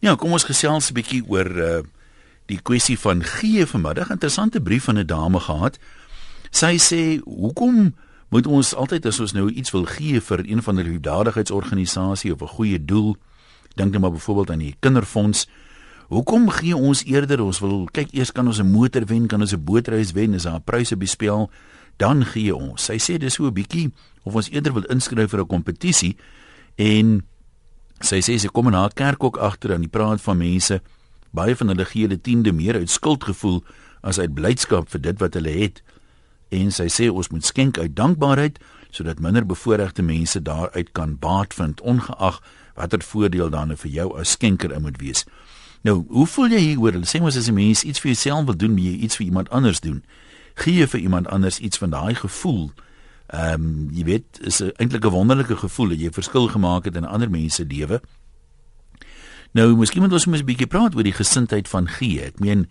Ja, kom ons gesels 'n bietjie oor uh die kwessie van gee vanmiddag. Interessante brief van 'n dame gehad. Sy sê, "Hoekom moet ons altyd as ons nou iets wil gee vir een van die liefdadigheidsorganisasie of 'n goeie doel, dink net maar byvoorbeeld aan die kinderfonds, hoekom gee ons eerder ons wil kyk eers kan ons 'n motor wen, kan ons 'n bootreis wen, is daar 'n pryse op die spel, dan gee ons." Sy sê dis so 'n bietjie of ons eerder wil inskryf vir 'n kompetisie en Sy sê sy kom in haar kerk ook agter aan die praat van mense. Baie van hulle gee hulle tiende meer uit skuldgevoel as uit blydskap vir dit wat hulle het. En sy sê ons moet skenk uit dankbaarheid sodat minder bevoorregte mense daaruit kan baat vind ongeag watter voordeel dan vir jou as skenker in moet wees. Nou, hoe voel jy hieroor? Hulle sê mos as 'n mens iets vir jouself wil doen, moet jy iets vir iemand anders doen. Gee vir iemand anders iets van daai gevoel Ehm um, jy weet, is eintlik 'n wonderlike gevoel dat jy verskil gemaak het in ander mense se lewe. Nou, miskien moet ons mos 'n bietjie praat oor die gesindheid van gee. Ek meen,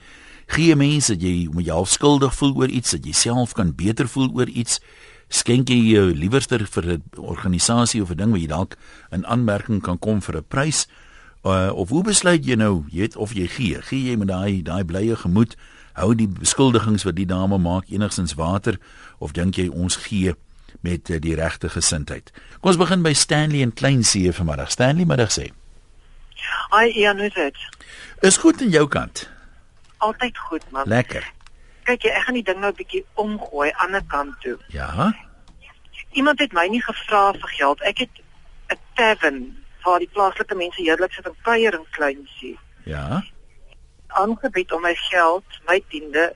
gee mense dat jy moet jou skuldig voel oor iets, dat jy self kan beter voel oor iets. Skenk jy jou liewerster vir 'n organisasie of 'n ding wat jy dalk in aanmerking kan kom vir 'n prys? Uh, of hoe besluit jy nou, jy weet of jy gee? Gee jy met daai daai blye gemoed? Hou die beskuldigings wat die dame maak enigstens water of dink jy ons gee met uh, die regte gesindheid. Kom ons begin by Stanley en Kleinsee vanmiddag. Stanley, middag sê. Ai, ja, nou dit. Is goed aan jou kant. Altyd goed, man. Lekker. Kyk, ek gaan die ding nou 'n bietjie omgooi aan 'n kant toe. Ja. Iemand het my nie gevra vir geld. Ek het 'n tavern waar die plaaslike mense heerlik sit en kuier in Kleinsee. Ja. Aangebied om my geld, my tiende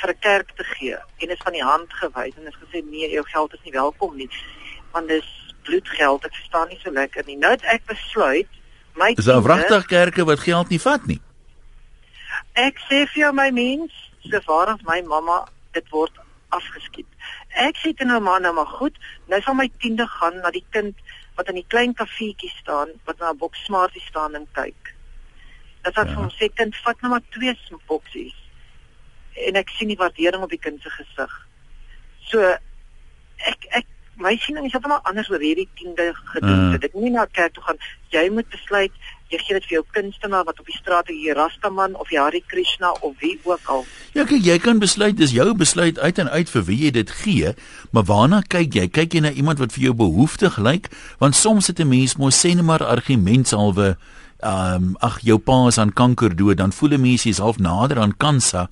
vir 'n kerk te gee en is van die hand gewys en is gesê nee, jou geld is nie welkom nie want dis bloedgeld. Ek verstaan nie so lekker nie. Nou het ek besluit my Dis 'n wragtig kerke wat geld nie vat nie. Ek sê vir jou my mens, so waar as my mamma dit word afgeskiet. Ek sê dit nou maar nou maar goed. Nou van my tiende gaan na die kind wat in die klein kafeetjie staan wat na 'n boks smartie staan en kyk. Dit wat ja. vir hom sê kind vat nou maar twee boksies en ek sien die waardering op die kind se gesig. So ek ek my siening is heeltemal anders oor hierdie tiende gedoen. Uh. Dit nie na kerk toe gaan. Jy moet besluit jy gee dit vir jou kunstenaar wat op die straat hier Rastaman of Hari Krishna of wie ook al. Ja, kyk, jy kan besluit dis jou besluit uit en uit vir wie jy dit gee, maar waarna kyk jy? Kyk jy na iemand wat vir jou behoeftig lyk? Want soms het 'n mens mos sê net maar argumentshalwe ehm um, ag jou pa is aan kanker dood, dan voel 'n mens jy's half nader aan kansa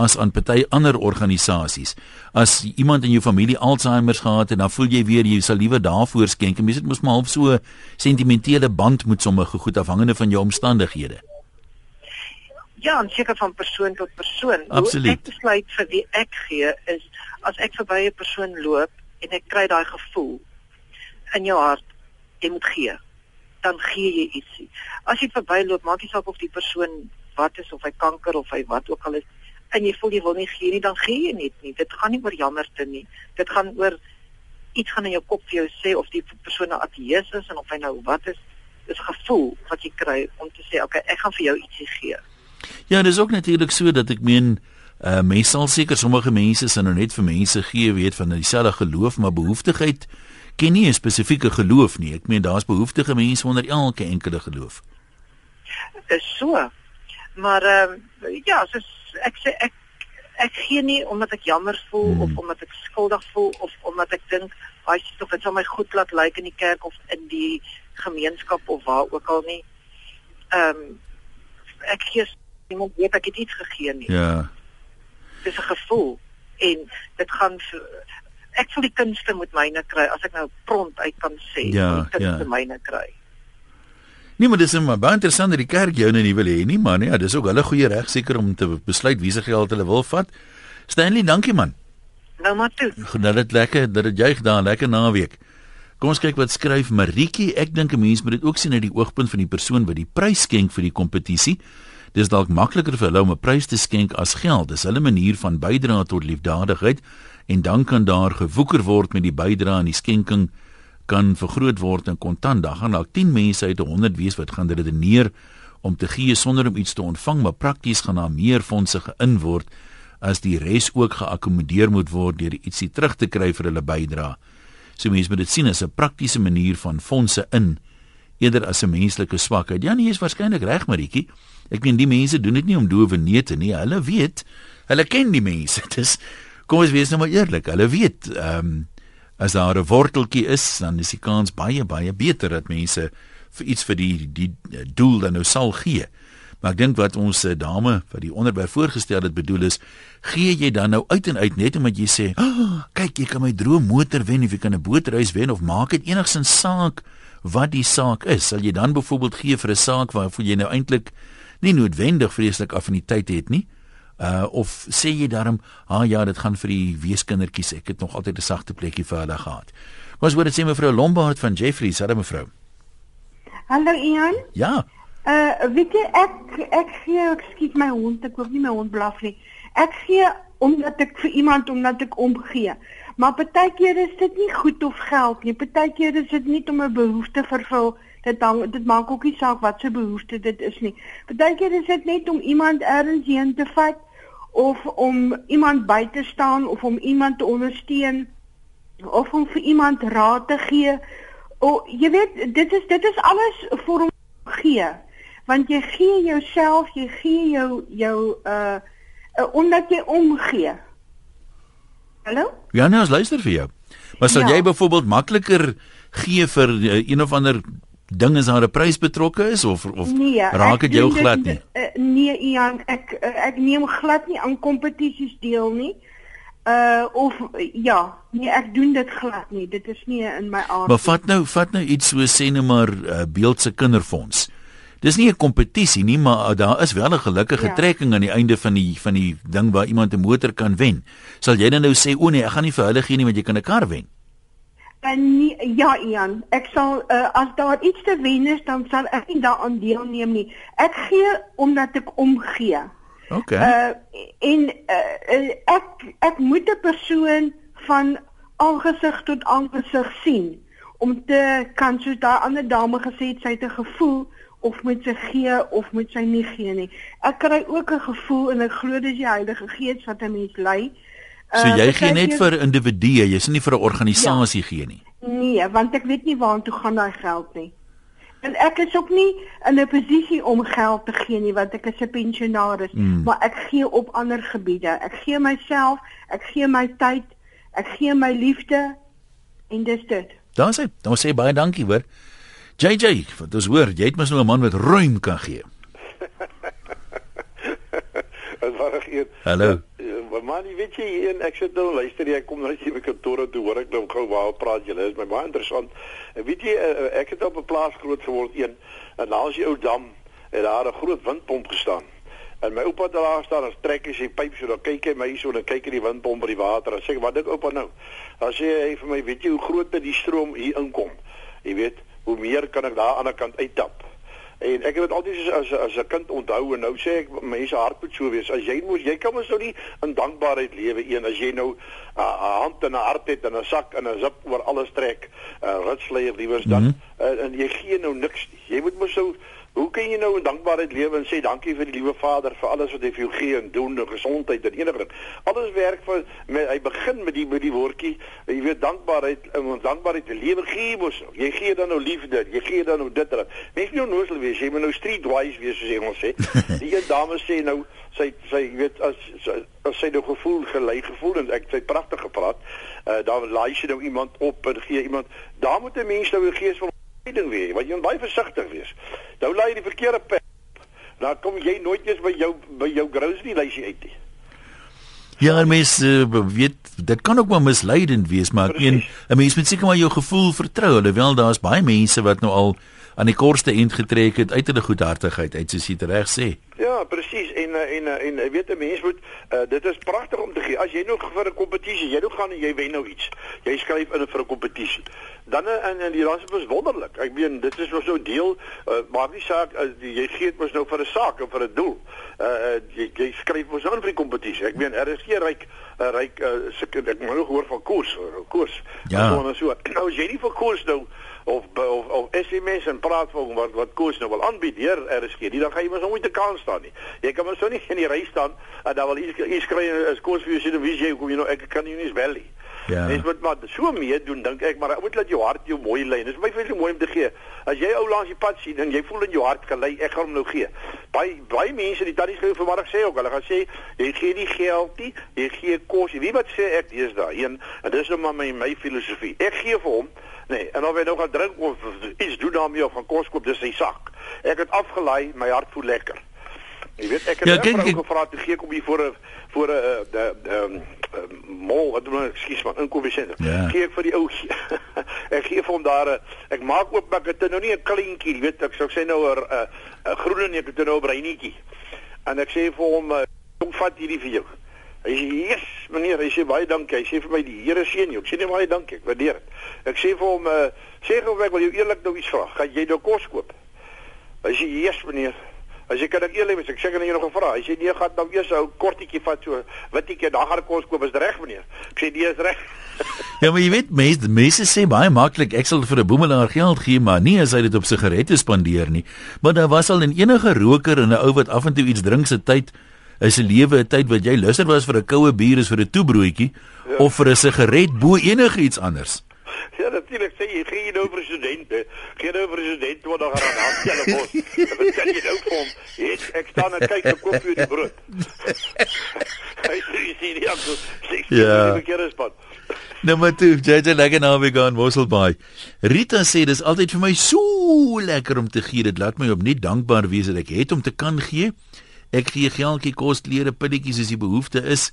as aan party ander organisasies. As iemand in jou familie Alzheimer gehad het, dan voel jy weer jy sal liewer daarvoor skenk. Mens het mos maar half so sentimentele band met sommige goed afhangende van jou omstandighede. Ja, en seker van persoon tot persoon. Absoluut. Ek besluit vir wie ek gee is as ek verby 'n persoon loop en ek kry daai gevoel in jou hart, jy moet gee. Dan gee jy ietsie. As jy verbyloop, maak nie saak of die persoon wat is of hy kanker of hy wat ook al is, en jy voel jy wil nie gee nie, dan gee jy net nie. Dit gaan nie oor jammerte nie. Dit gaan oor iets gaan in jou kop vir jou sê of die persoon 'n ateïs is en of hy nou wat is. Dis 'n gevoel wat jy kry om te sê, "Oké, okay, ek gaan vir jou ietsie gee." Ja, dis ook natuurlik so dat ek meen uh mense sal seker sommige mense sal nou net vir mense gee weet van dieselfde geloof maar behoeftigheid ken nie 'n spesifieke geloof nie. Ek meen daar's behoeftige mense onder elke enkele geloof. Is so. Maar ehm uh, ja, soos ek sê ek ek gee nie omdat ek jammer voel hmm. of omdat ek skuldig voel of omdat ek dink hy sê tog dit sal my goed laat lyk in die kerk of in die gemeenskap of waar ook al nie. Ehm um, ek gee iemand weet ek het iets gegee nie. Ja. Dis 'n gevoel en dit gaan ek voel die kunste moet myne kry as ek nou prompt uit kan sê ja, die kunste ja. myne kry. Nee, maar dis maar baie interessant dat die kerk jou nou nie wil hê nie, man. Ja, dis ook hulle goeie reg seker om te besluit wie se geld hulle wil vat. Stanley, dankie man. Nou maar toe. Goed, dat dit lekker dat dit juig daar lekker naweek. Kom ons kyk wat skryf Maritjie. Ek dink 'n mens moet dit ook sien uit die oogpunt van die persoon wat die prys skenk vir die kompetisie. Dis dalk makliker vir hulle om 'n prys te skenk as geld. Dis hulle manier van bydra tot liefdadigheid en dan kan daar gewoeker word met die bydra en die skenking kan vergroot word in kontant. Dan gaan dalk 10 mense uit 100 wees wat gaan redeneer om te gee sonder om iets te ontvang, maar prakties gaan daar meer fondse geïn word as die res ook geakkommodeer moet word deur ietsie terug te kry vir hulle bydrae. So mense moet dit sien as 'n praktiese manier van fondse in eerder as 'n menslike swakheid. Ja, nee, is waarskynlik reg, Maritjie. Ek meen die mense doen dit nie om doewe neete nie. Hulle weet, hulle ken die mense. Dis kom ons wees nou maar eerlik. Hulle weet, ehm um, as daar 'n worteltjie is, dan is die kans baie baie beter dat mense vir iets vir die die doel dan nou sal gee. Maar ek dink wat ons eh, dame wat die onderwerp voorgestel het bedoel is, gee jy dan nou uit en uit net omdat jy sê, oh, "Kyk, jy kan my droom motor wen of jy kan 'n bootreis wen of maak dit enigsins saak wat die saak is. Sal jy dan byvoorbeeld gee vir 'n saak waarvoor jy nou eintlik nie noodwendig vreeslik affiniteit het nie? Uh of sê jy daarom, "Ah ja, dit gaan vir die weeskindertjies. Ek het nog altyd 'n sagte plekkie vir hulle gehad." Wat wou dit sê mevrou Lombard van Jeffrey, sê mevrou? Hallo Ian. Ja. Uh weet jy ek ek gee ek skiet my hond, ek wil nie my hond blaf nie. Ek gee omdat ek vir iemand omdat ek omgee. Maar partykeer is dit nie goed of geld nie. Partykeer is dit nie om 'n behoefte vervul. Dit hang dit maak ook nie saak wat se behoefte dit is nie. Partykeer is dit net om iemand ergens heen te vat of om iemand by te staan of om iemand te ondersteun of om vir iemand raad te gee. O, jy weet, dit is dit is alles vir om gee. Want jy gee jouself, jy gee jou jou uh, uh omdat jy omgee. Hallo? Ja, nee, ons luister vir jou. Maar sal ja. jy byvoorbeeld makliker gee vir uh, een of ander ding as daar 'n prys betrokke is of of nee, raak dit jou glad nie? Uh, nee, Ian, ek uh, ek neem glad nie aan kompetisies deel nie. Uh of ja, nee, ek doen dit glad nie. Dit is nie in my aard. Maar vat nou, vat nou iets so sê net maar uh, beeldse kinderfonds. Dis nie 'n kompetisie nie, maar daar is wel 'n gelukkige ja. trekking aan die einde van die van die ding waar iemand 'n motor kan wen. Sal jy dan nou sê o nee, ek gaan nie vir hulle gee nie want jy kan 'n kar wen? En nie, ja Ian, ek sal uh, as daar iets te wen is, dan sal ek nie daaraan deelneem nie. Ek gee omdat ek omgee. OK. Uh en uh, ek ek moet 'n persoon van aangesig tot aangesig sien om te kan soos daai ander dame gesê het sy het 'n gevoel of moet sy gee of moet sy nie gee nie. Ek kry ook 'n gevoel en ek glo dis die Heilige Gees wat 'n mens lei. So uh, jy gee net vir individue, jy sê nie vir 'n organisasie ja, gee nie. Nee, want ek weet nie waartoe gaan daai geld nie. En ek is ook nie in 'n posisie om geld te gee nie want ek is 'n pensionaris, mm. maar ek gee op ander gebiede. Ek gee myself, ek gee my tyd, ek gee my liefde en dis dit. Dan sê, dan sê baie dankie hoor. JJ, wat ons hoor, jy het mos nou 'n man wat ruim kan gee. Wat var ek hier? Hallo. Ja, maar man, weet jy, en ek sit nou luister jy kom nou hier by kantoor toe hoor ek nou gou waar praat julle is my baie interessant. En weet jy, eh, eh, ek het op 'n plaas groot geword een en daar is die ou dam en daar 'n groot windpomp gestaan. En my oupa daar staan en trek hy sy pyp so dan kyk hy my hierso en kyk hy die windpomp by die water en sê wat dink oupa nou? Dan sê hy vir my, weet jy hoe groot dit die stroom hier inkom? Jy weet, hoe meer kan ek daar aan die kant uittap. En ek het dit altyd as as 'n kind onthou en nou sê ek mense hart moet so wees. As jy moet jy kan mos nou nie in dankbaarheid lewe een as jy nou 'n uh, hand en 'n hart het en 'n sak en 'n zip oor alles trek, 'n uh, ritsleier liewers dan mm -hmm. uh, en jy gee nou niks. Jy moet mos so Hoe kan jy nou in dankbaarheid lewe en sê dankie vir die liewe Vader vir alles wat hy vir jou gee en doen en gesondheid en enige ding. Alles werk vir met, hy begin met die met die woordjie, jy weet dankbaarheid en ons dankbaarheid te lewe gee mos. Jy gee dan nou liefde, jy gee dan nou dit. Mens nie onnoosel wees, jy moet nou streetwise wees soos Engels sê. Die een dame sê nou sy sy weet as as sy nou gevoel gelei gevoel en ek het pragtig gepraat. Uh daar laai sy nou iemand op en gee iemand daar moet 'n mens nou 'n gees van ding weer, want jy moet baie versigtig wees. Nou laai jy die verkeerde pad. Dan kom jy nooit eens by jou by jou grocery lysie uit nie. Ja, mens uh, weet dit kan ook maar misleidend wees, maar ek meen 'n mens moet seker maar jou gevoel vertrou, alhoewel daar's baie mense wat nou al aan die kortste eind getrek het uit hulle goedhartigheid uit soos jy reg sê. Ja, presies en eh, en eh, en jy weet 'n mens moet uh, dit is pragtig om te gee. As jy nou vir 'n kompetisie, jy nou gaan en jy wen nou iets. Jy skryf in vir 'n kompetisie. Dan in in die ras is wonderlik. Ek meen dit is mos nou deel uh, maar nie saak uh, jy gee dit mos nou vir 'n saak of vir 'n doel. Uh, jy, jy skryf mos nou vir die kompetisie. Ek meen is geen ryk uh, ryk uh, ek moet nou hoor van koers, koers. Ja. So, nou as jy nie vir koers nou of of, of SMS en praat van wat wat koers nou wil aanbied hier RSG. Die dan gaan jy mos nooit te kan staan nie. Jy kan mos so nie in die ry staan en dan wil iets iets kry as koers vir jou sien wie jy kom jy nou ek kan nie eens bel nie. Ja. Mens moet maar so meedoen dink ek, maar moet laat jou hart jou mooi lei. Dis my vir so mooi om te gee. As jy ou langs die pad sien en jy voel in jou hart gelei, ek gaan hom nou gee. Baie baie mense die tannies gee vanmiddag sê ook, hulle gaan sê jy gee nie geld nie, jy gee kos. Wie wat sê ek dis daai een en dis nou maar my my filosofie. Ek gee vir hom Nee, en of hy nou gaan drink of iets doen daarmee of gaan kos koop, dis sy sak. Ek het afgelei, my hart voel lekker. Jy weet ek het Ja, ja, kyk, ek ek- gevra toe gee ek hom hier voor 'n voor 'n eh, de ehm mol, wat doen ek, ekskuus man, inkopiesentrum. Ja. Gee ek vir die ou ek gee vir hom daar 'n ek maak oop maar ek het nou nie 'n kleintjie, jy weet ek sou sê nou 'n 'n groen en ek het nou 'n bruinetjie. En ek sê vir hom eh, kom vat hierdie vir jou. Hy sê, "Yes, meneer." Hy sê, "Baie dankie." Hy sê vir my, "Die Here seën jou." Ek sê, "Nee, baie dankie. Ek waardeer dit." Ek sê vir hom, uh, "Sê gou ek wil jou eerlik nou iets vra. Gaan jy nou kos koop?" Hy sê, "Yes, meneer." Hy sê, "Kan ek eerlik wees? Ek "Kan jy nog 'n vraag?" Hy sê, "Nee, gaan nou eers 'n kortetjie vat so witjie, dan gaan ek kos koop. Is reg, meneer?" Ek sê, "Nee, is reg." Ja, maar jy weet mense mense sê baie maklik ek sal vir 'n boemelaar geld gee, maar nie as hy dit op sigarette spandeer nie. Maar daar was al in enige roker en 'n ou wat af en toe iets drink se tyd is 'n lewe 'n tyd wat jy luister was vir 'n koue bier is vir 'n toebroodjie ja. of vir 'n sigaret bo enige iets anders. Ja, natuurlik sê jy gee jy nou vir 'n student, hè. Gee nou vir 'n student 20 rand aan hulle kos. Wat kan jy nou vir hom? Ek ek staan en kyk ek koop vir die brood. Hy sê jy sien aan so sê Ja. die verkeerde spot. Nommer 2, JJ lekker naweek aan Mosselbaai. Rita sê dis altyd vir my so lekker om te gee. Dit laat my op net dankbaar wees dat ek het om te kan gee. Ek gee geldjie kos, klere, pilletjies as die behoefte is.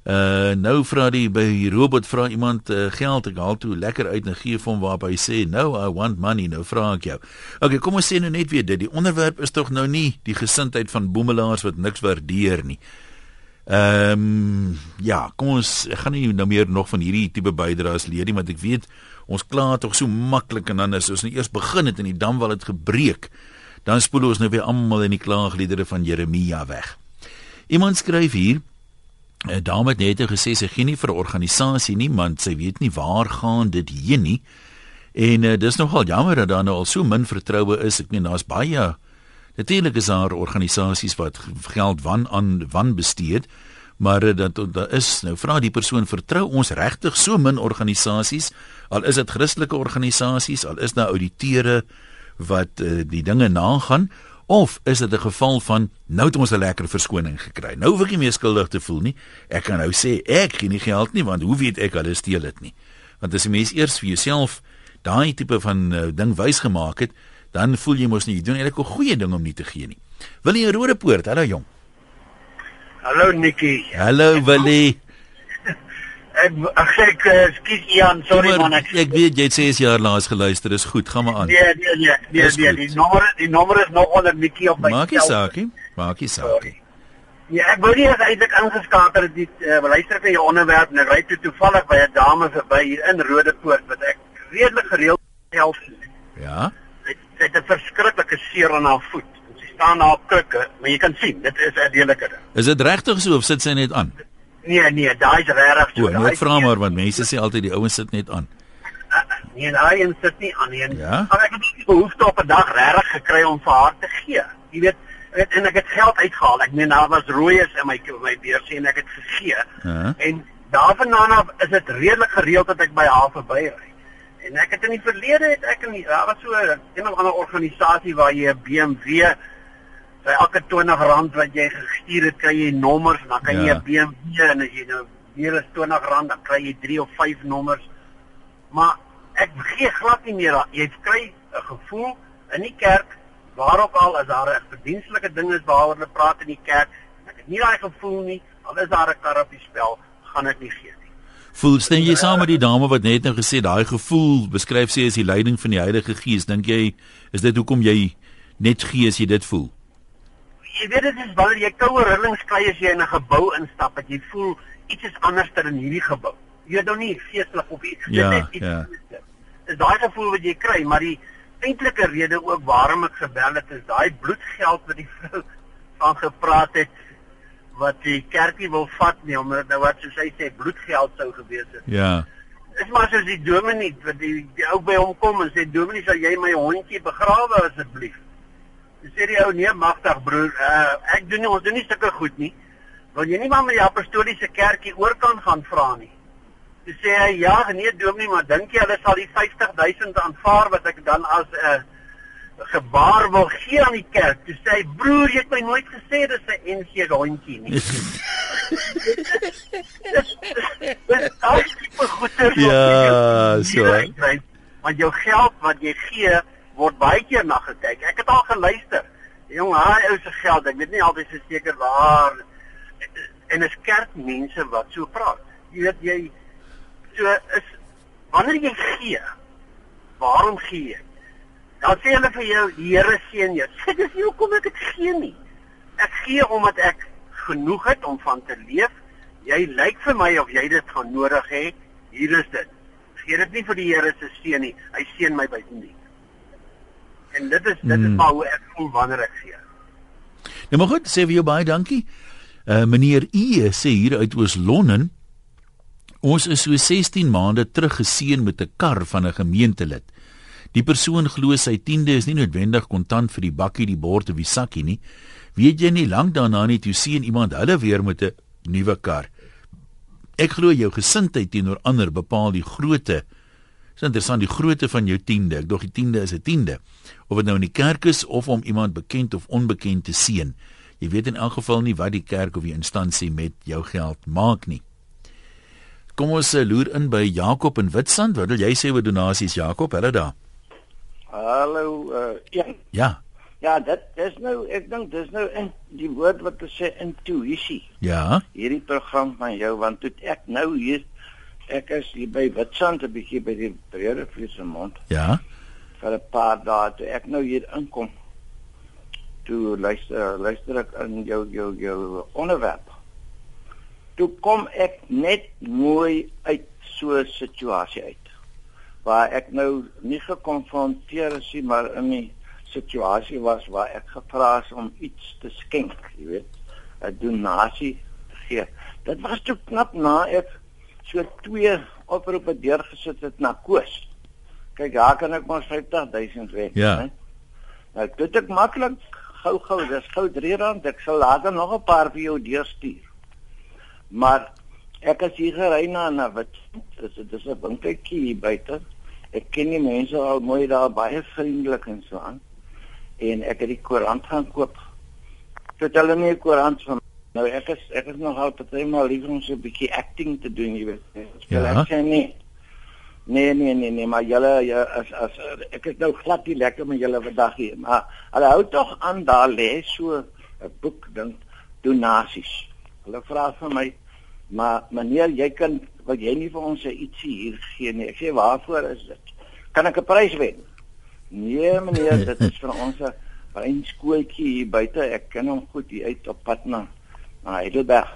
Uh nou vra die by die robot vra iemand uh, geld ek haal toe lekker uit en gee vir hom waarop hy sê no I want money nou vra ek jou. Okay, kom ons sê nou net weer dit. Die onderwerp is tog nou nie die gesindheid van boemelaars wat niks waardeer nie. Ehm um, ja, kom ons ek gaan nie nou meer nog van hierdie tipe bydraes leer nie, want ek weet ons kla tog so maklik en dan as ons nou eers begin het en die dam wel het gebreek, dan spoel ons nou weer almal in die klaagliedere van Jeremia weg. Iemand skryf hier 'n dame het net gesê sy gee nie vir 'n organisasie nie, want sy weet nie waar gaan dit heen nie. En uh, dis nogal jammer dat daar nou al so min vertroue is. Ek meen daar's baie Natuurlik is daar organisasies wat geld wan aan wan bestee, maar uh, dat daar is nou vra die persoon vertrou ons regtig so min organisasies, al is dit Christelike organisasies, al is daar ouditeure wat uh, die dinge nagaan of is dit 'n geval van nou het ons 'n lekker verskoning gekry. Nou hoef ek nie meer skuldig te voel nie. Ek kan nou sê ek gee nie geld nie want hoe weet ek hulle steel dit nie? Want as jy mens eers vir jouself daai tipe van uh, ding wys gemaak het, dan voel jy mos nie jy doen eintlik 'n goeie ding om nie te gee nie. Wil jy 'n rode poort? Hallo jong. Hallo Nikki. Hallo Willie. Ek ek sê ek eh, Ian, sorry man ek. ek weet jy het 6 jaar laas geluister. Is goed, gaan maar aan. Nee, nee, nee, nee, Dis nee, goed. die nommer die nommer is nog onder Nikki op my. Maak nie saak nie. Maak nie saak nie. Ja, ek wou nie eens eintlik ingeskakel het die uh, luister vir jou onderwerp en ek ry toe toevallig by 'n dame verby hier in Rodepoort wat ek redelik gereeld help. Ja. Sy het 'n verskriklike seer aan haar voet. Sy staan daar krikke, maar jy kan sien, dit is 'n redelike ding. Is dit regtig so of sit sy net aan? Nee, nee, daai is regtig O, so. Daai ek vra maar want mense sê altyd die ouens sit net aan. Nee, daai een sit nie aan nie. Ja? Maar ek het nie die behoefte op 'n dag regtig gekry om vir haar te gee. Jy weet, ek, en ek het geld uitgehaal. Ek meen daar was rooies in my my beursie en ek het gegee. Ja. En daarvandaan af is dit redelik gereeld dat ek by haar verbyry. En ek het in die verlede het ek in die, daar was so 'n een of ander organisasie waar jy 'n BMW by elke R20 wat jy gestuur het, kry jy nommers en dan kan jy Ja. 'n BMW en as jy nou meer as R20 dan kry jy 3 of 5 nommers. Maar ek gee glad nie meer. Jy kry 'n gevoel in die kerk waar ook al as daar 'n verdienstelike ding is waaroor hulle praat in die kerk. Ek het nie daai gevoel nie. Al is daar 'n kar op die spel, gaan ek nie gee nie. Voel stem jy saam met die dame wat net nou gesê daai gevoel beskryf sy as die leiding van die Heilige Gees. Dink jy is dit hoekom jy net gee as jy dit voel? Jy weet dit is wanneer jy koue rillings kry as jy in 'n gebou instap, dat jy voel iets is anders in hierdie gebou. Jy weet nou nie geestelik of iets. dit Ja, is iets ja. Is daai gevoel wat jy kry, maar die eintlike rede ook waarom ek gebel het is daai bloedgeld wat die vrou van gepraat het wat die kerkie wil vat nie omdat nou wat soos hy sê bloedgeld sou gewees het. Ja. Dis maar soos die dominee wat die, die ou by hom kom en sê dominee sal jy my hondjie begrawe asseblief. Dis sê die ou nee magtig broer, uh, ek doen nie ons doen nie sulke goed nie. Wil jy nie maar met die apostoliese kerkie oor kan gaan vra nie? Toe sê hy ja, nee dominee, maar dink jy hulle sal die 50000 aanvaar wat ek dan as 'n uh, gebaar wil gee aan die kerk? Toe sê hy broer, jy het my nooit gesê dis 'n NG rondjie nie. Dis al die goeie Ja, so. Want jou geld wat jy gee word baie keer na gekyk. Ek het al geluister. Jong, haar ou se geld, ek weet nie altyd seker waar en is kerkmense wat so praat. Jy weet jy so is wanneer jy gee, waarom gee jy? Dan sê hulle vir jou, die Here seën jou. Sê dis nie hoekom ek dit gee nie. Ek gee omdat ek genoeg het om van te leef. Jy lyk vir my of jy dit gaan nodig hê. Hier is dit. Gee dit nie vir die Here se seën nie. Hy seën my by nie. En dit is dit is Hmm. maar hoe ek voel wanneer ek gee. Nou maar goed, sê vir jou baie dankie. Uh meneer E sê hier uit Oos-London Ons is so 16 maande terug geseën met 'n kar van 'n gemeentelid. Die persoon glo sy tiende is nie noodwendig kontant vir die bakkie, die bord of die sakkie nie. Weet jy nie lank daarna nie toe sien iemand hulle weer met 'n nuwe kar. Ek glo jou gesindheid teenoor ander bepaal die grootte. Dis interessant die grootte van jou tiende. Ek dog die tiende is 'n tiende. Of dit nou in die kerk is of om iemand bekend of onbekend te seën. Jy weet in elk geval nie wat die kerk of die instansie met jou geld maak nie. Kom ons uh, loer in by Jakob in Witstrand. Wat wil jy sê oor donasies Jakob? Hulle daar. Hallo, uh, ja. Ja. Ja, dit is nou ek dink dis nou in die woord wat hulle sê intuïsie. Ja. Hierdie program van jou want toe ek nou hier ek is hier by Witstrand 'n bietjie by die Breede Vliese mond Ja. vir 'n paar dae toe ek nou hier inkom. Toe luister luister ek in jou jou jou onderwerp. Toe kom ek net mooi uit so 'n situasie uit waar ek nou nie gekonfronteer is nie, maar in 'n situasie was waar ek gevra is om iets te skenk, jy weet, 'n donasie te gee. Dit was toe knap na ek so twee oproepe deurgesit het na Koos. Kyk, daar kan ek mos 50000 wen, Ja. né? Nou dit ek maklik gou-gou, dis gou R3, ek sal later nog 'n paar vir jou deurstuur. Maar ek is hier gery na na wat dis dit is 'n winkeltjie hier buite. Ek ken die mense al mooi daar baie vriendelik en so aan. En ek het die koerant gaan koop. Tot hulle nie koerant van nou ek is ek is nogal partymal lief om so 'n bietjie acting te doen, jy weet. Speel Ja. Ek sê nee. Nee nee nee nee, maar julle ja, as as ek is nou glad nie lekker met julle vandag hier, maar hulle hou tog aan daar lê so 'n boek ding donasies. Hulle vra vir my, maar meneer, jy kan wat jy nie vir ons ietsie hier gee nie. Ek sê waarvoor is dit? Kan ek 'n prys wen? Nee meneer, dit is vir ons 'n skooltjie hier buite. Ek ken hom goed hier uit op pad na na Heidelberg.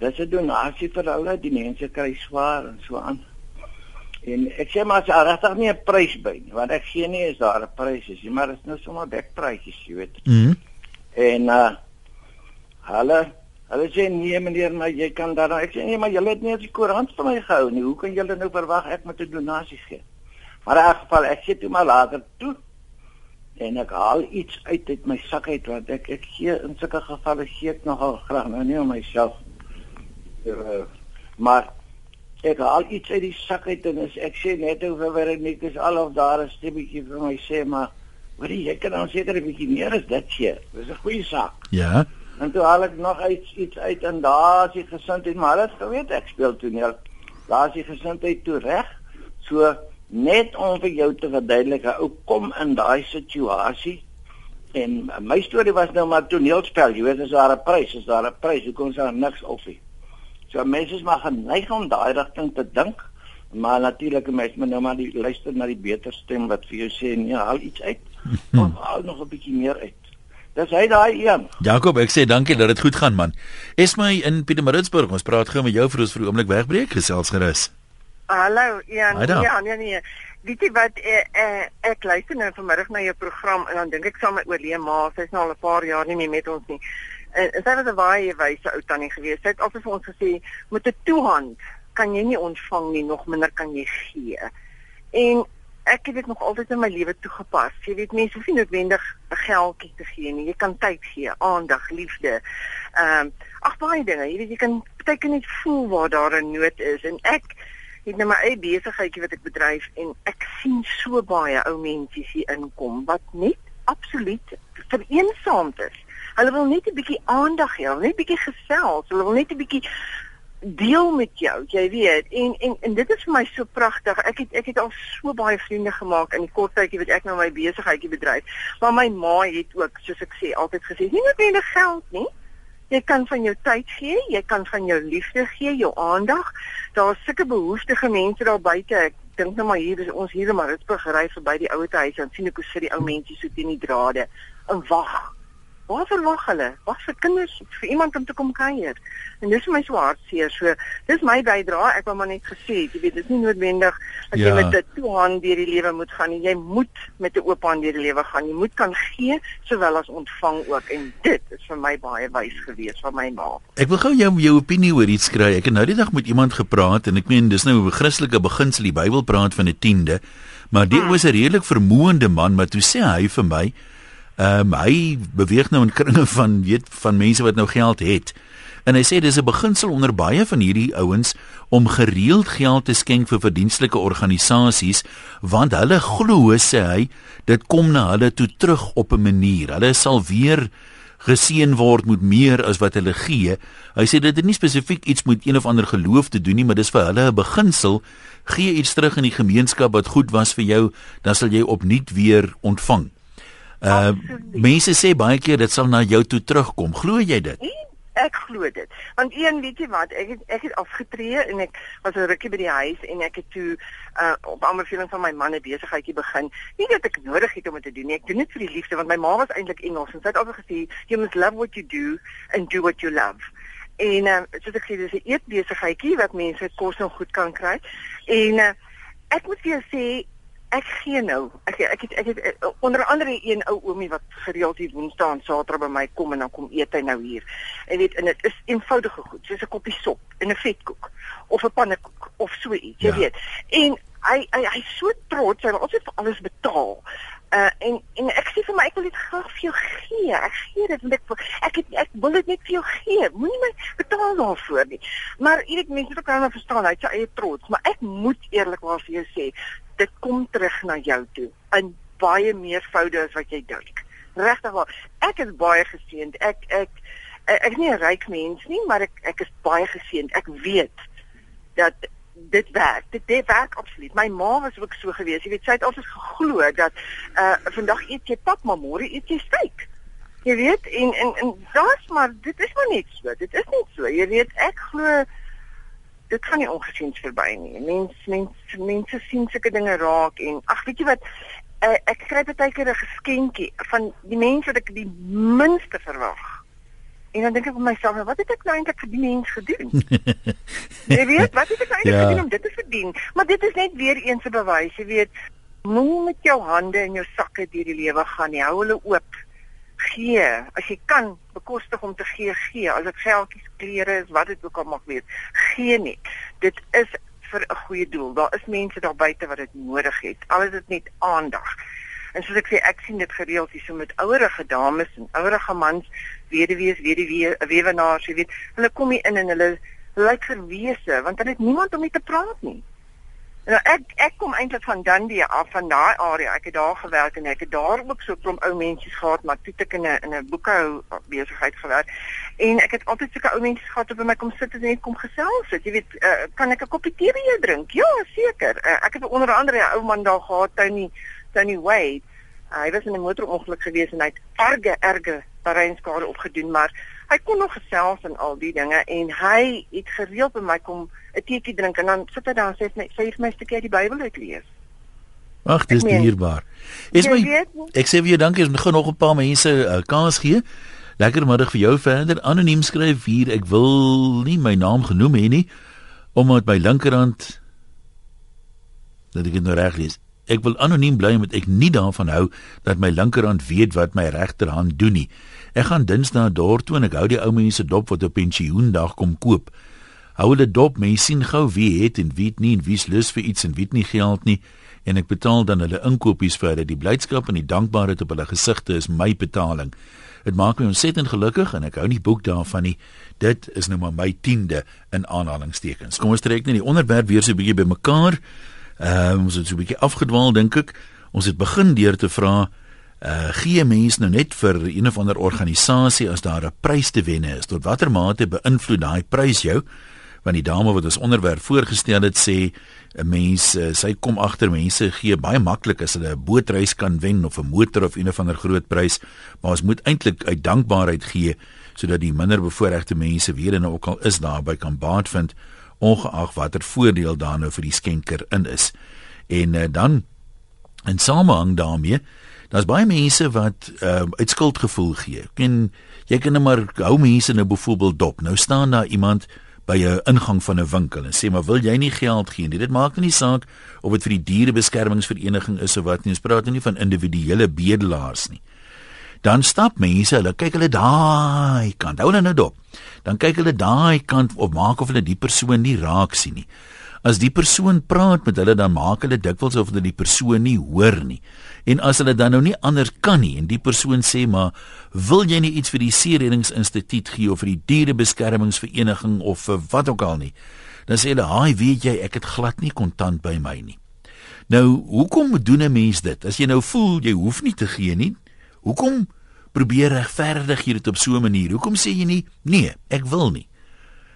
Dis 'n donasie vir hulle, die mense kry swaar en so aan. En ek sê maar as daar regtig nie 'n prys by nie, want ek gee nie as daar 'n prys is nie, maar dit is nou sommer bekpraatjies, jy weet. Mhm. En uh hulle hulle sê nee meneer, maar jy kan daar ek sê nee, maar julle het nie eens die koerant vir my gehou nie. Hoe kan julle nou verwag ek moet 'n donasie gee? Maar in elk geval ek sê toe maar later toe en ek haal iets uit uit my sak uit want ek ek gee in sulke gevalle gee ek nogal graag nou nie om myself uh, maar ek haal iets uit die sak uit en as ek sê net hoe ver ek net is al of daar 'n stemmetjie vir my sê maar Hoorie, jy kan dan seker 'n bietjie meer as dit gee. Dis 'n goeie saak. Ja. En toe haal ek nog iets iets uit en daar is die gesindheid, maar hulle het geweet ek speel toneel. Daar is die gesindheid toe reg. So net om vir jou te verduidelik, ou kom in daai situasie. En my storie was nou maar toneelspel, jy weet as daar 'n prys, is daar 'n prys, hoekom is daar niks op nie. So mense is maar geneig om daai rigting te dink. Maar natuurlik mense moet nou maar die luister na die beter stem wat vir jou sê nee, haal iets uit. Of haal nog 'n bietjie meer uit. Dis hy daai een. Jakob, ek sê dankie dat dit goed gaan man. Esmy in Pietermaritzburg, ons praat gou met jou vir ons vir 'n oomblik wegbreek gesels gerus. Hallo, Ian. Ja, nee nee. Weet jy wat eh, eh, ek luister nou vanmiddag na jou program en dan dink ek saam met Olie Ma, sy's nou al 'n paar jaar nie meer met ons nie. En, en sy was 'n baie wyse ou tannie gewees. Sy het altyd vir ons gesê met 'n toehand kan jy nie ontvang nie, nog minder kan jy gee. En ek het dit nog altyd in my lewe toegepas. Jy weet mense hoef nie noodwendig 'n geldjie te gee nie. Jy kan tyd gee, aandag, liefde. Ehm um, ag baie dinge. Jy weet jy kan baie keer net voel waar daar 'n nood is en ek het nou my eie besigheidjie wat ek bedryf en ek sien so baie ou mense hier inkom wat net absoluut vereensaamd is. Hulle wil net 'n bietjie aandag hê, net 'n bietjie gesels, hulle wil net 'n bietjie deel met jou, jy weet. En en en dit is vir my so pragtig. Ek het ek het al so baie vriende gemaak in die kort tydjie wat ek nou my besigheidjie bedryf. Maar my ma het ook, soos ek sê, altyd gesê, nie noodwendig geld nie. Jy kan van jou tyd gee, jy kan van jou liefde gee, jou aandag. Daar's sulke behoeftige mense daar buite. Ek dink nou maar hier is ons hier in Maritzburg ry verby die ouete huis en sien ek hoe sit die ou mense so teen die drade en wag Waar verwag hulle? Wat vir kinders vir iemand om te kom kuier? En dis vir my so hartseer. So, dis my bydrae. Ek wou maar net gesê, jy weet, dit is nie noodwendig dat ja. jy met 'n toe hand deur die lewe moet gaan nie. Jy moet met 'n oop hand deur die lewe gaan. Jy moet kan gee sowel as ontvang ook. En dit is vir my baie wys gewees van my ma. Ek wil gou jou jou opinie oor iets kry. Ek het nou die dag met iemand gepraat en ek meen dis nou 'n Christelike beginsel. Die Bybel praat van 'n tiende. Maar dit hmm. was 'n redelik vermoënde man, maar toe sê hy vir my Ehm um, hy beweeg nou in kringe van weet van mense wat nou geld het. En hy sê dis 'n beginsel onder baie van hierdie ouens om gereeld geld te skenk vir verdienstelike organisasies want hulle glo sê hy dit kom na hulle toe terug op 'n manier. Hulle sal weer geseën word met meer as wat hulle gee. Hy sê dit het nie spesifiek iets met een of ander geloof te doen nie, maar dis vir hulle 'n beginsel. Gee iets terug in die gemeenskap wat goed was vir jou, dan sal jy opnuut weer ontvang. Uh mense sê baie keer dit sal na jou toe terugkom. Glo jy dit? Nee, ek glo dit. Want een weet jy wat, ek het ek het afgetree en ek was 'n rukkie by die huis en ek het toe uh op aanbeveling van my man 'n besigheidjie begin. Nie dat ek nodig het om dit te doen nie. Ek doen dit vir die liefde want my ma was eintlik Engels en sy het altyd gesê you must love what you do and do what you love. En uh soos ek sê dis 'n eetbesigheidjie wat mense kos en goed kan kry. En uh ek moet vir jou sê ek gee nou. Ek ek het ek het eh, onder andere een ou oomie wat gereeld hier Woensdae en Saterdag by my kom en dan kom eet hy nou hier. En weet en dit is eenvoudige goed, soos 'n koppie sop en 'n vetkoek of 'n pannekoek of so iets, jy ja. weet. En hy hy hy's so trots, hy wil altyd vir alles betaal. Uh en en ek sê vir my ek wil dit graag vir jou gee. Ek gee dit want ek ek het ek wil dit net vir jou gee. Moenie my betaal daarvoor nie. Maar jy weet mense moet ook nou verstaan, hy sê hy is trots, maar ek moet eerlikwaar vir jou sê, dit kom terug na jou toe in baie meer voude as wat jy dink. Regtig waar. Ek is baie geseënd. Ek ek ek, is nie 'n ryk mens nie, maar ek ek is baie geseënd. Ek weet dat dit werk. Dit dit werk absoluut. My ma was ook so gewees. Jy weet, sy het altyd geglo dat uh vandag eet jy pap, maar môre eet jy steak. Jy weet, en en en daar's maar dit is maar net so. Dit is net so. Jy weet, ek glo dit gaan nie ongesiens verby nie. Mense mense mense sien sulke dinge raak en ag weet jy wat uh, ek kry baie keer 'n geskenkie van die mense wat ek die minste verwag. En dan dink ek vir myself, wat het ek nou eintlik vir die mens gedoen? jy weet, wat het ek nou eintlik ja. gedoen om dit te verdien? Maar dit is net weer eens 'n bewys, jy weet, moenie met jou hande in jou sakke deur die lewe gaan nie. Hou hulle oop gee as jy kan bekostig om te gee gee. As dit geldjies klere is wat dit ook al mag wees. Gee nie dit is vir 'n goeie doel. Daar is mense daar buite wat dit nodig het. Al is dit net aandag. En soos ek sê ek sien dit gereeld hier so met ouerige dames en ouerige mans weduwees weduwee weewenaars jy weet hulle kom hier in en hulle lyk verwese want hulle het niemand om mee te praat nie Nou ek ek kom eintlik van Dundee af van daai area. Ek het daar gewerk en ek het daar ook so 'n klomp ou mense gehad, maar toe ek in 'n in 'n boekhou besigheid gewerk. En ek het altyd sulke ou mense gehad wat by my kom sit en net kom gesels. Jy weet, uh, kan ek 'n koppie tee by jou drink? Ja, seker. Uh, ek het onder andere 'n ou man daar gehad, Tony Tony Wade. Uh, hy was in 'n motorongeluk gewees en hy het erge erge terreinskade opgedoen, maar hy kon nog gesels en al die dinge en hy het gereeld by my kom 'n teetjie drink en dan sit hy daar en sê net sê vir my 'n stukkie uit die Bybel uit lees. Ag, dis dierbaar. Is my Ek sê vir jou dankie, ons gaan nog 'n paar mense uh, kans gee. Lekker middag vir jou verder. Anoniem skryf hier, ek wil nie my naam genoem hê nie omdat my linkerhand dat ek dit nou reg lees. Ek wil anoniem bly omdat ek nie daarvan hou dat my linkerhand weet wat my regterhand doen nie. Ek gaan Dinsdae dorp toe en ek hou die ou mense dop wat op pensioendag kom koop. Hou hulle dop, mense sien gou wie het en wie nie en wie's lus vir iets en wie nie geld nie en ek betaal dan hulle inkopies vir hulle. Die blydskap en die dankbaarheid op hulle gesigte is my betaling. Dit maak my ontsettend gelukkig en ek hou nie boek daarvan nie. Dit is nou maar my 10de in aanhalingstekens. Kom ons trek net die onderwerp weer so 'n bietjie bymekaar. Ehm uh, ons het so 'n bietjie afgedwaal dink ek. Ons het begin deur te vra uh gee mense nou net vir een of ander organisasie as daar 'n prys te wen is. Tot watter mate beïnvloed daai prys jou? Want die dame wat ons onderwerp voorgestel het sê 'n mens uh, sy kom agter mense gee baie maklik as hulle 'n bootreis kan wen of 'n motor of een of ander groot prys, maar ons moet eintlik uit dankbaarheid gee sodat die minder bevoorregte mense weer en ook al is daarby kan baat vind ongeag watter voordeel daar nou vir die skenker in is. En uh, dan in samehang daarmee Daar's baie mense wat ehm uh, uit skuldgevoel gee. Ken jy kan net maar hou mense nou byvoorbeeld dop. Nou staan daar iemand by 'n ingang van 'n winkel en sê maar wil jy nie geld gee nie. Dit maak nie saak of dit vir die dierebeskermingsvereniging is of wat nie. Ons praat nie van individuele bedelaars nie. Dan stap mense, hulle kyk hulle daai kant. Hou hulle nou dop. Dan kyk hulle daai kant of maak of hulle die persoon nie raak sien nie. As die persoon praat met hulle dan maak hulle dikwels of hulle die persoon nie hoor nie. En as hulle dan nou nie anders kan nie en die persoon sê maar wil jy nie iets vir die Seereddingsinstituut gee of vir die dierebeskermingsvereniging of vir wat ook al nie? Dan sê hulle haai weet jy ek het glad nie kontant by my nie. Nou hoekom doen 'n mens dit? As jy nou voel jy hoef nie te gee nie hoekom probeer regverdig jy dit op so 'n manier? Hoekom sê jy nie nee ek wil nie?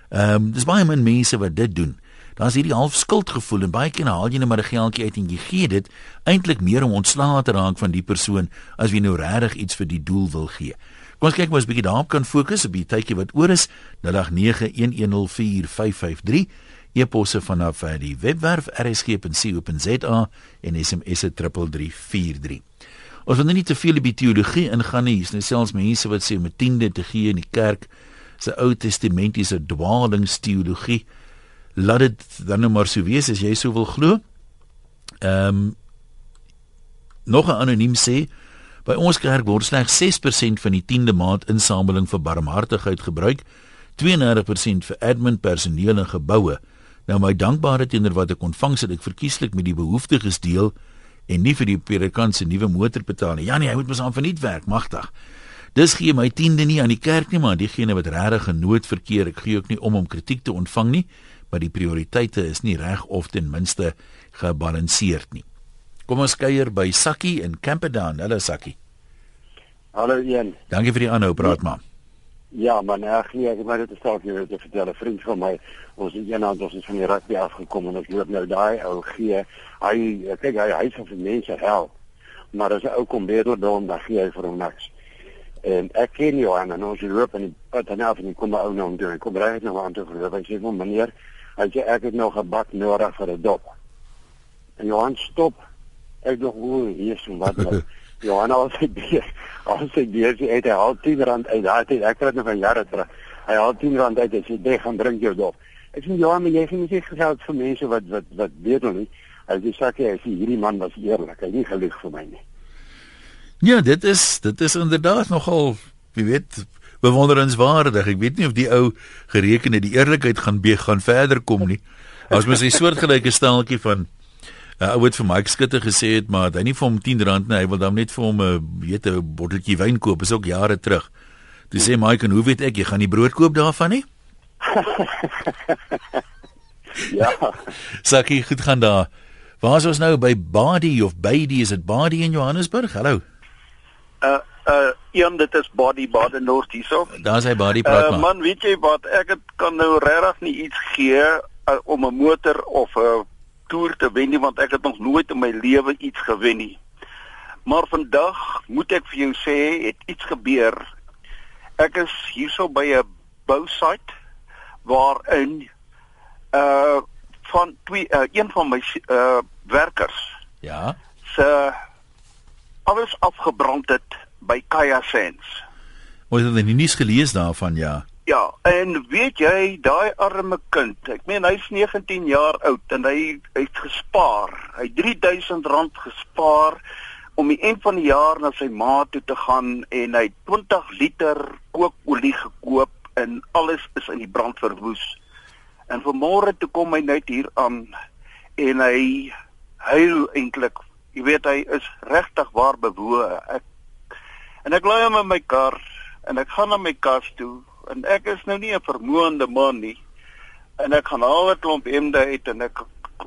Ehm um, dis baie min mense wat dit doen daar's hierdie half skuldgevoel en baie keer haal jy net maar 'n geldjie uit en jy gee dit eintlik meer om ontslae te raak van die persoon as wie nou regtig iets vir die doel wil gee. Kom ons kyk mos 'n bietjie daarop kan fokus op die tydjie wat oor is. 0891104553 e-posse vanaf eh, die webwerf rsg.co.za en SMS 3343. Ons wil nou nie te veel op die teologie ingaan nie. Hier's nou selfs mense wat sê om 'n tiende te gee in die kerk se Ou Testamentiese dwalingsteologie laat dit dan nou maar so wees as jy so wil glo. Ehm um, nog 'n anoniem sê by ons kerk word slegs 6% van die 10de maand insameling vir barmhartigheid gebruik, 32% vir admin personeel en geboue. Nou my dankbaarheid teenoor wat ek ontvang het ek verkieslik met die behoeftiges deel en nie vir die predikant se nuwe motor betaal nie. Ja nee, hy moet mos aan verniet werk, magtig. Dis gee my 10de nie aan die kerk nie, maar diegene wat regtig 'n nood verkeer, ek gee ook nie om om kritiek te ontvang nie maar die prioriteite is nie reg of ten minste gebalanseerd nie. Kom ons kuier by Sakkie in Camperdown. Hallo Sakkie. Hallo Ian. Dankie vir die aanhou praat man. Ja, man, ek nee, ek het dit self hier te vertel. 'n Vriend van my, ons het eendag ons het van die rugby afgekom en ons loop nou daai ou gee. Hy kyk hy hy sê vir mense help. Maar as 'n ou kom bedel dan dan gee hy vir hom niks. En ek ken Johan en ons loop in die pad en af en kom ou nou doen. Ek kom reg nou aan toe vir hy sê meneer, Hy sê ek het nog 'n bak nodig vir 'n dop. En Johan stop. Ek dink hoe hier is wat nou. Johan al sê die al sê die hy het al 10 rand uit daai tyd. Ek het dit van jare terug. Hy het al 10 rand uit en sê jy gaan drink jou dop. Ek sê Johan, maar jy gee nie geld vir mense wat wat wat weet nog nie. Hy sê sak hy sê hierdie man was eerlik. Hy het nie gelieg vir my nie. Ja, dit is dit is inderdaad nogal, jy weet, bewonderenswaardig. Ek weet nie of die ou gereken het die eerlikheid gaan be gaan verder kom nie. As mens 'n soortgelyke steltjie van 'n uh, ou wat vir Mike Skutte gesê het maar hy nie vir hom 10 rand nie, hy wil dan net vir hom 'n weet 'n botteltjie wyn koop, is ook jare terug. Toe sê Mike, "En hoe weet ek jy gaan nie brood koop daarvan nie?" ja. Sakie, goed gaan daar. Waar is ons nou by Badi of Badi? Is dit Badi in Johannesburg? Hallo. Uh uh een dit is body body north hierso. Daar's hy body praat uh, man. weet jy wat ek het kan nou regtig nie iets gee uh, om 'n motor of 'n uh, toer te wen nie want ek het nog nooit in my lewe iets gewen nie. Maar vandag moet ek vir jou sê het iets gebeur. Ek is hierso by 'n bousite waarin uh van twee uh, een van my uh werkers ja se alles afgebrand het by Kaya Sense. Wat het jy nie nuus gelees daarvan ja? Ja, en weet jy, daai arme kind, ek meen hy's 19 jaar oud en hy het gespaar. Hy 3000 rand gespaar om die eind van die jaar na sy ma toe te gaan en hy 20 liter kookolie gekoop en alles is in die brand verwoes. En vanmôre toe kom hy net hier aan en hy huil eintlik. Jy weet hy is regtig waar bewoe. Ek En ek laai hom in my kar en ek gaan na my kas toe en ek is nou nie 'n vermoënde man nie. En ek gaan al 'n klomp hemde uit en ek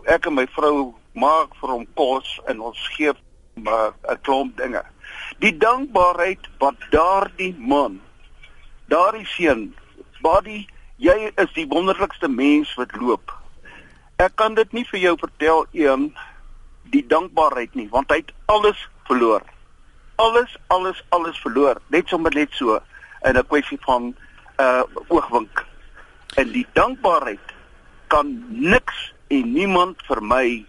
ek en my vrou maak vir hom kos en ons gee 'n klomp dinge. Die dankbaarheid wat daardie man, daardie seun, body, jy is die wonderlikste mens wat loop. Ek kan dit nie vir jou vertel een die dankbaarheid nie want hy het alles verloor. Alles, alles, alles verloor. Net sommer net so in 'n kwessie van uh oogwink. En die dankbaarheid kan niks en niemand vir my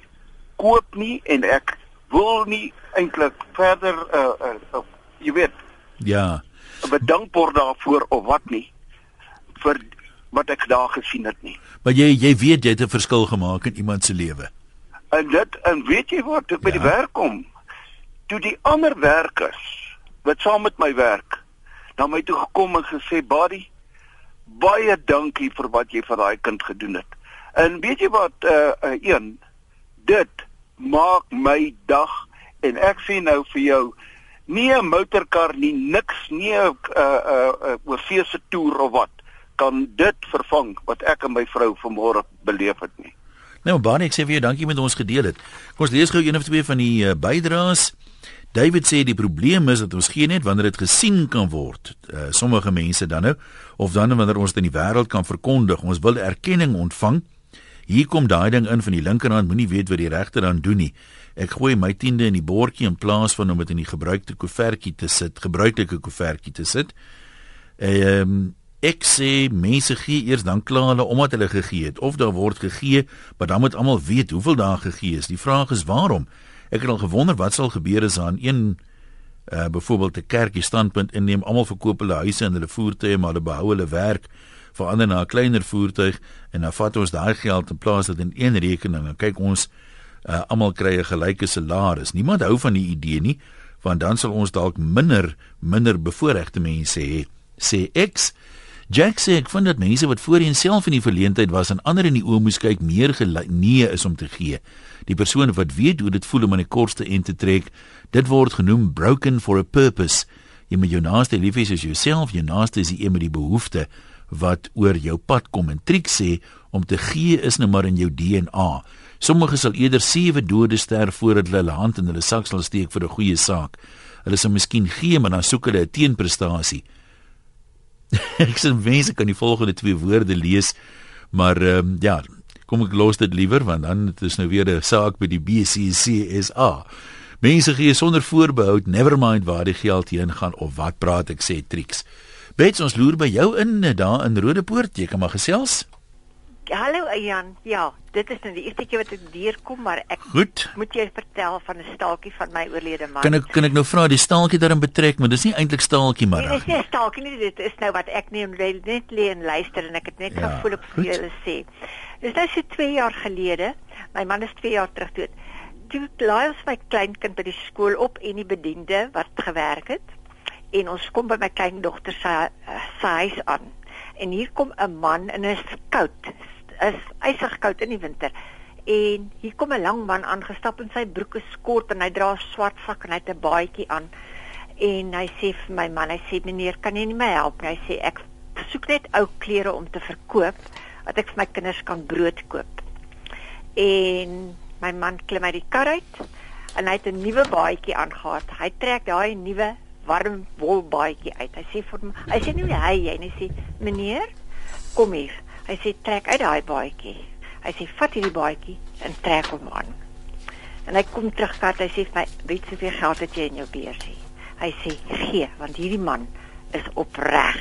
koop nie en ek wil nie eintlik verder uh, uh, uh jy weet ja bedankbaar daarvoor of wat nie vir wat ek daar gesien het nie. Maar jy jy weet jy het 'n verskil gemaak in iemand se lewe. En dit en weet jy wat ek by ja. die werk kom? Toe die ander werkers wat saam met my werk na my toe gekom en gesê, "Buddy, baie dankie vir wat jy vir daai kind gedoen het." En weet jy wat uh, uh een dit maak my dag en ek sê nou vir jou nie 'n motorkar nie niks nie 'n uh, uh, uh, oorseese toer of wat kan dit vervang wat ek en my vrou vanmôre beleef het nie. Nou Bonnie, ek sê vir jou dankie met ons gedeel het. Kom ons lees gou een of twee van die uh, bydraes. David sê die probleem is dat ons geen net wanneer dit gesien kan word. Uh, sommige mense dan nou of dan wanneer ons dit in die wêreld kan verkondig. Ons wil erkenning ontvang. Hier kom daai ding in van die linkerhand moenie weet wat die regterhand doen nie. Ek gooi my tiende in die bordjie in plaas van om dit in die gebruikte koevertjie te sit, gebruikelike koevertjie te sit. Ehm um, ek sê mense gee eers dan kla hulle omdat hulle gegee het of daar word gegee, maar dan moet almal weet hoeveel daar gegee is. Die vraag is waarom? Ek het al gewonder wat sal gebeur as aan een uh byvoorbeeld 'n kerkie standpunt inneem, almal verkoop hulle huise en hulle voertuie maar hulle behou hulle werk verander na 'n kleiner voertuig en dan vat ons daai geld in plaas dit in een rekening en kyk ons uh, almal kry 'n gelyke salaris. Niemand hou van die idee nie, want dan sal ons dalk minder minder bevoorregte mense hê. Sê X Jack sê ek vind dat mense wat voorheen self in die verleentheid was en ander in die oë moes kyk meer nee is om te gee. Die persoon wat weet hoe dit voel om aan die kortste end te trek, dit word genoem broken for a purpose. Jy moet jou naaste lief hê soos jouself, jou naaste is die een met die behoefte wat oor jou pad kom en triek sê om te gee is nou maar in jou DNA. Sommige sal eerder sewe dode sterf voordat hulle hulle hand in hulle sak sal steek vir 'n goeie saak. Hulle sal miskien gee, maar dan soek hulle 'n teenprestasie. ek sê mense kan die volgende twee woorde lees, maar ehm um, ja, kom ek los dit liewer want dan dit is nou weer 'n saak by die BCCSA. Mense gee sonder voorbehou, never mind waar die geld heen gaan of wat praat ek sê triks. Bets ons loer by jou in daar in Rodepoort, jy kan maar gesels. Hallo Jan. Ja, dit is nou die eerste keer wat ek hier kom, maar ek Goed. moet jy vertel van 'n staaltjie van my oorlede man. Kan ek kan ek nou vra die staaltjie daarin betrek, maar dis nie eintlik staaltjie maar. Nee, dis nie staaltjie nie, dit is nou wat ek neem net lê en luister en ek het net ja, gevoel ek vir julle sê. Dis nou so 2 jaar gelede. My man is 2 jaar terug dood. Toe laai ons my kleinkind by die skool op en die bediende wat gewerk het en ons kom by my kleindogter se huis aan. En hier kom 'n man en is koud is ysig koud in die winter. En hier kom 'n lang man aangestap in sy broeke skort en hy dra 'n swart sak en hy het 'n baadjie aan. En hy sê vir my man, hy sê meneer, kan jy nie my help nie? Hy sê ek soek net ou klere om te verkoop dat ek vir my kinders kan brood koop. En my man klim uit die kar uit en hy het 'n nuwe baadjie aangetree. Hy trek daai nuwe warm wol baadjie uit. Hy sê vir my, hy sê nie hy jy nie sê meneer, kom hier. Hy sê trek uit daai baadjie. Hy sê vat hierdie baadjie en trek hom aan. En hy kom terug vat, hy sê my, weet jy hoeveel geld het jy in jou beursie? Hy sê gee want hierdie man is opreg.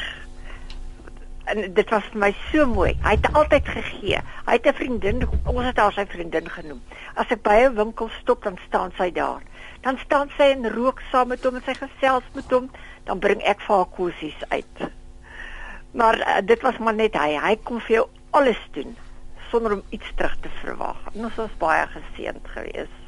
En dit was vir my so mooi. Hy het altyd gegee. Hy het 'n vriendin, ons het haar sy vriendin genoem. As ek by 'n winkel stop, dan staan sy daar. Dan staan sy en rook saam met hom en sy gesels met hom, dan bring ek vir haar kosies uit. Maar uh, dit was maar net hy. Hy kom vir jou alles doen sonder om iets terug te verwag. Ons was baie geseënd geweest.